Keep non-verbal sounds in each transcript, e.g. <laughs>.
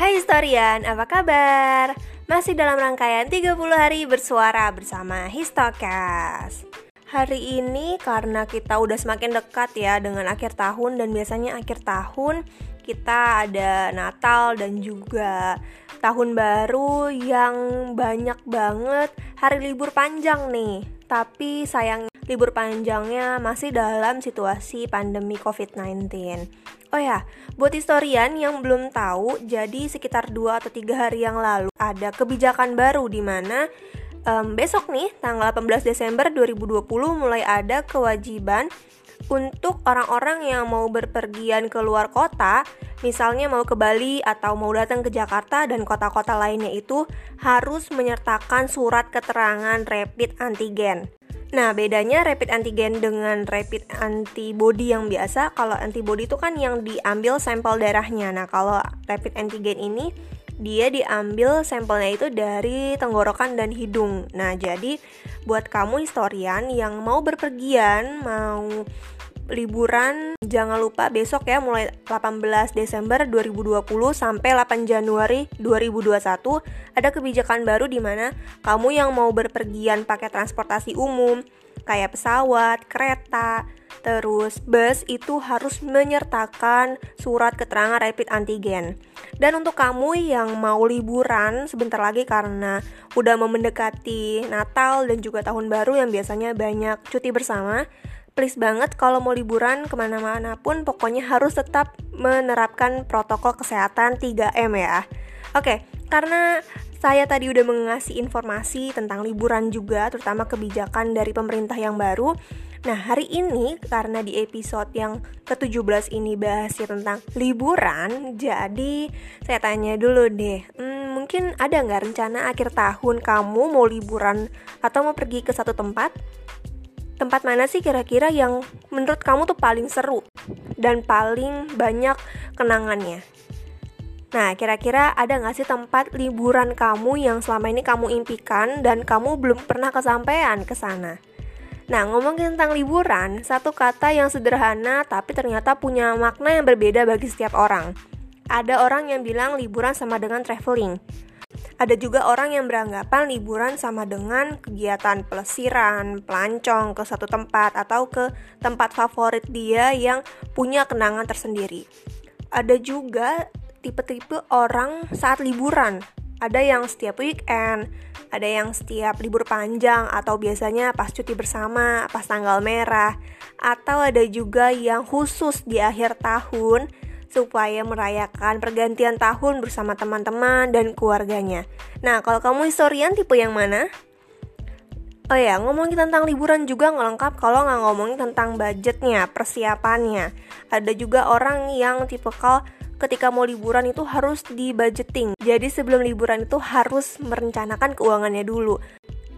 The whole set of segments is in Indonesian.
Hai historian, apa kabar? Masih dalam rangkaian 30 hari bersuara bersama Histokas Hari ini karena kita udah semakin dekat ya dengan akhir tahun dan biasanya akhir tahun kita ada Natal dan juga tahun baru yang banyak banget hari libur panjang nih. Tapi sayang libur panjangnya masih dalam situasi pandemi COVID-19. Oh ya, buat historian yang belum tahu, jadi sekitar 2 atau 3 hari yang lalu ada kebijakan baru di mana um, besok nih tanggal 18 Desember 2020 mulai ada kewajiban untuk orang-orang yang mau berpergian ke luar kota, misalnya mau ke Bali atau mau datang ke Jakarta dan kota-kota lainnya itu harus menyertakan surat keterangan rapid antigen. Nah, bedanya rapid antigen dengan rapid antibody yang biasa, kalau antibody itu kan yang diambil sampel darahnya. Nah, kalau rapid antigen ini dia diambil sampelnya itu dari tenggorokan dan hidung. Nah, jadi buat kamu historian yang mau berpergian, mau liburan jangan lupa besok ya mulai 18 Desember 2020 sampai 8 Januari 2021 ada kebijakan baru di mana kamu yang mau berpergian pakai transportasi umum kayak pesawat, kereta, terus bus itu harus menyertakan surat keterangan rapid antigen. Dan untuk kamu yang mau liburan sebentar lagi karena udah mendekati Natal dan juga tahun baru yang biasanya banyak cuti bersama, please banget kalau mau liburan ke mana-mana pun pokoknya harus tetap menerapkan protokol kesehatan 3M ya. Oke, karena saya tadi udah mengasih informasi tentang liburan juga, terutama kebijakan dari pemerintah yang baru. Nah, hari ini karena di episode yang ke-17 ini bahasnya tentang liburan, jadi saya tanya dulu deh, hmm, mungkin ada nggak rencana akhir tahun kamu mau liburan atau mau pergi ke satu tempat? Tempat mana sih kira-kira yang menurut kamu tuh paling seru dan paling banyak kenangannya? Nah, kira-kira ada nggak sih tempat liburan kamu yang selama ini kamu impikan dan kamu belum pernah kesampaian ke sana? Nah, ngomongin tentang liburan, satu kata yang sederhana tapi ternyata punya makna yang berbeda bagi setiap orang. Ada orang yang bilang liburan sama dengan traveling. Ada juga orang yang beranggapan liburan sama dengan kegiatan pelesiran, pelancong ke satu tempat atau ke tempat favorit dia yang punya kenangan tersendiri. Ada juga tipe-tipe orang saat liburan. Ada yang setiap weekend, ada yang setiap libur panjang atau biasanya pas cuti bersama, pas tanggal merah, atau ada juga yang khusus di akhir tahun supaya merayakan pergantian tahun bersama teman-teman dan keluarganya. Nah, kalau kamu historian tipe yang mana? Oh ya, ngomongin tentang liburan juga nggak lengkap kalau nggak ngomongin tentang budgetnya, persiapannya. Ada juga orang yang tipe tipikal ketika mau liburan itu harus di budgeting. Jadi sebelum liburan itu harus merencanakan keuangannya dulu.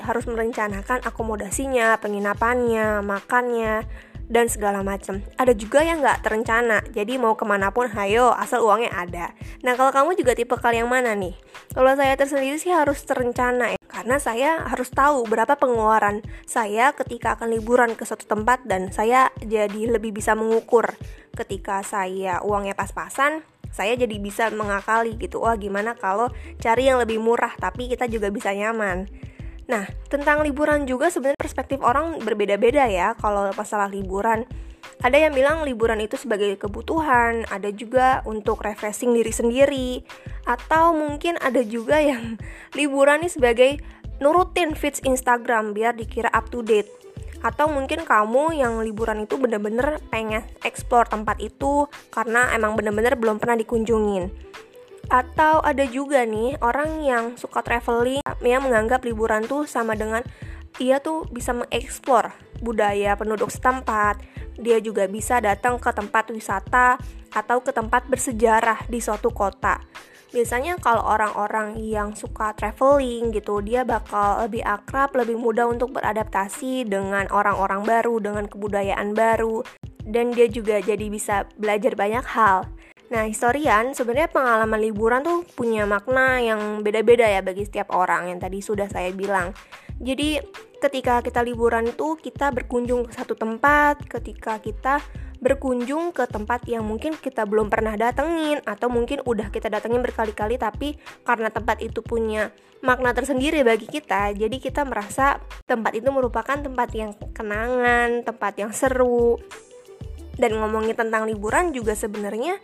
Harus merencanakan akomodasinya, penginapannya, makannya, dan segala macam. Ada juga yang nggak terencana, jadi mau ke mana pun hayo asal uangnya ada. Nah kalau kamu juga tipe kal yang mana nih? Kalau saya tersendiri sih harus terencana ya, karena saya harus tahu berapa pengeluaran saya ketika akan liburan ke suatu tempat dan saya jadi lebih bisa mengukur ketika saya uangnya pas-pasan saya jadi bisa mengakali gitu wah gimana kalau cari yang lebih murah tapi kita juga bisa nyaman Nah, tentang liburan juga sebenarnya perspektif orang berbeda-beda ya kalau masalah liburan. Ada yang bilang liburan itu sebagai kebutuhan, ada juga untuk refreshing diri sendiri, atau mungkin ada juga yang <laughs> liburan ini sebagai nurutin feeds Instagram biar dikira up to date. Atau mungkin kamu yang liburan itu bener-bener pengen explore tempat itu karena emang bener-bener belum pernah dikunjungin. Atau ada juga nih orang yang suka traveling yang menganggap liburan tuh sama dengan ia tuh bisa mengeksplor budaya penduduk setempat. Dia juga bisa datang ke tempat wisata atau ke tempat bersejarah di suatu kota. Biasanya kalau orang-orang yang suka traveling gitu, dia bakal lebih akrab, lebih mudah untuk beradaptasi dengan orang-orang baru, dengan kebudayaan baru, dan dia juga jadi bisa belajar banyak hal. Nah, historian sebenarnya pengalaman liburan tuh punya makna yang beda-beda ya bagi setiap orang yang tadi sudah saya bilang. Jadi, ketika kita liburan itu kita berkunjung ke satu tempat, ketika kita berkunjung ke tempat yang mungkin kita belum pernah datengin atau mungkin udah kita datengin berkali-kali tapi karena tempat itu punya makna tersendiri bagi kita jadi kita merasa tempat itu merupakan tempat yang kenangan tempat yang seru dan ngomongin tentang liburan juga sebenarnya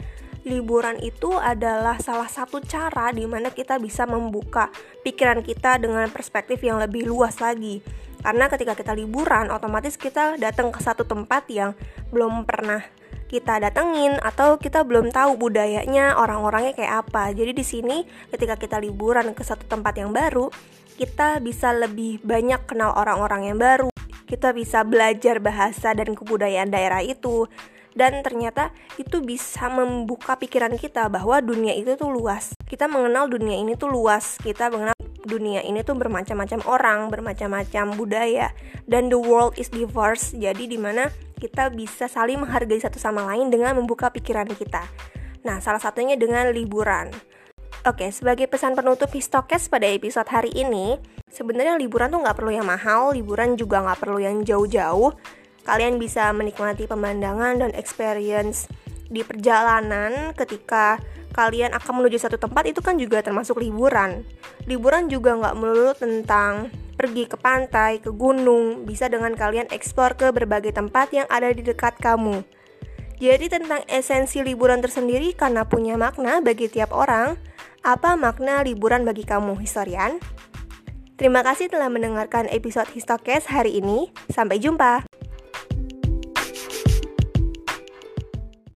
liburan itu adalah salah satu cara di mana kita bisa membuka pikiran kita dengan perspektif yang lebih luas lagi karena ketika kita liburan, otomatis kita datang ke satu tempat yang belum pernah kita datengin atau kita belum tahu budayanya orang-orangnya kayak apa. Jadi di sini ketika kita liburan ke satu tempat yang baru, kita bisa lebih banyak kenal orang-orang yang baru. Kita bisa belajar bahasa dan kebudayaan daerah itu. Dan ternyata itu bisa membuka pikiran kita bahwa dunia itu tuh luas. Kita mengenal dunia ini tuh luas. Kita mengenal dunia ini tuh bermacam-macam orang, bermacam-macam budaya, dan the world is diverse. Jadi di mana kita bisa saling menghargai satu sama lain dengan membuka pikiran kita. Nah, salah satunya dengan liburan. Oke, sebagai pesan penutup Histokes pada episode hari ini, sebenarnya liburan tuh nggak perlu yang mahal, liburan juga nggak perlu yang jauh-jauh. Kalian bisa menikmati pemandangan dan experience di perjalanan ketika kalian akan menuju satu tempat itu kan juga termasuk liburan. Liburan juga nggak melulu tentang pergi ke pantai, ke gunung, bisa dengan kalian eksplor ke berbagai tempat yang ada di dekat kamu. Jadi tentang esensi liburan tersendiri karena punya makna bagi tiap orang, apa makna liburan bagi kamu, historian? Terima kasih telah mendengarkan episode Histokes hari ini. Sampai jumpa.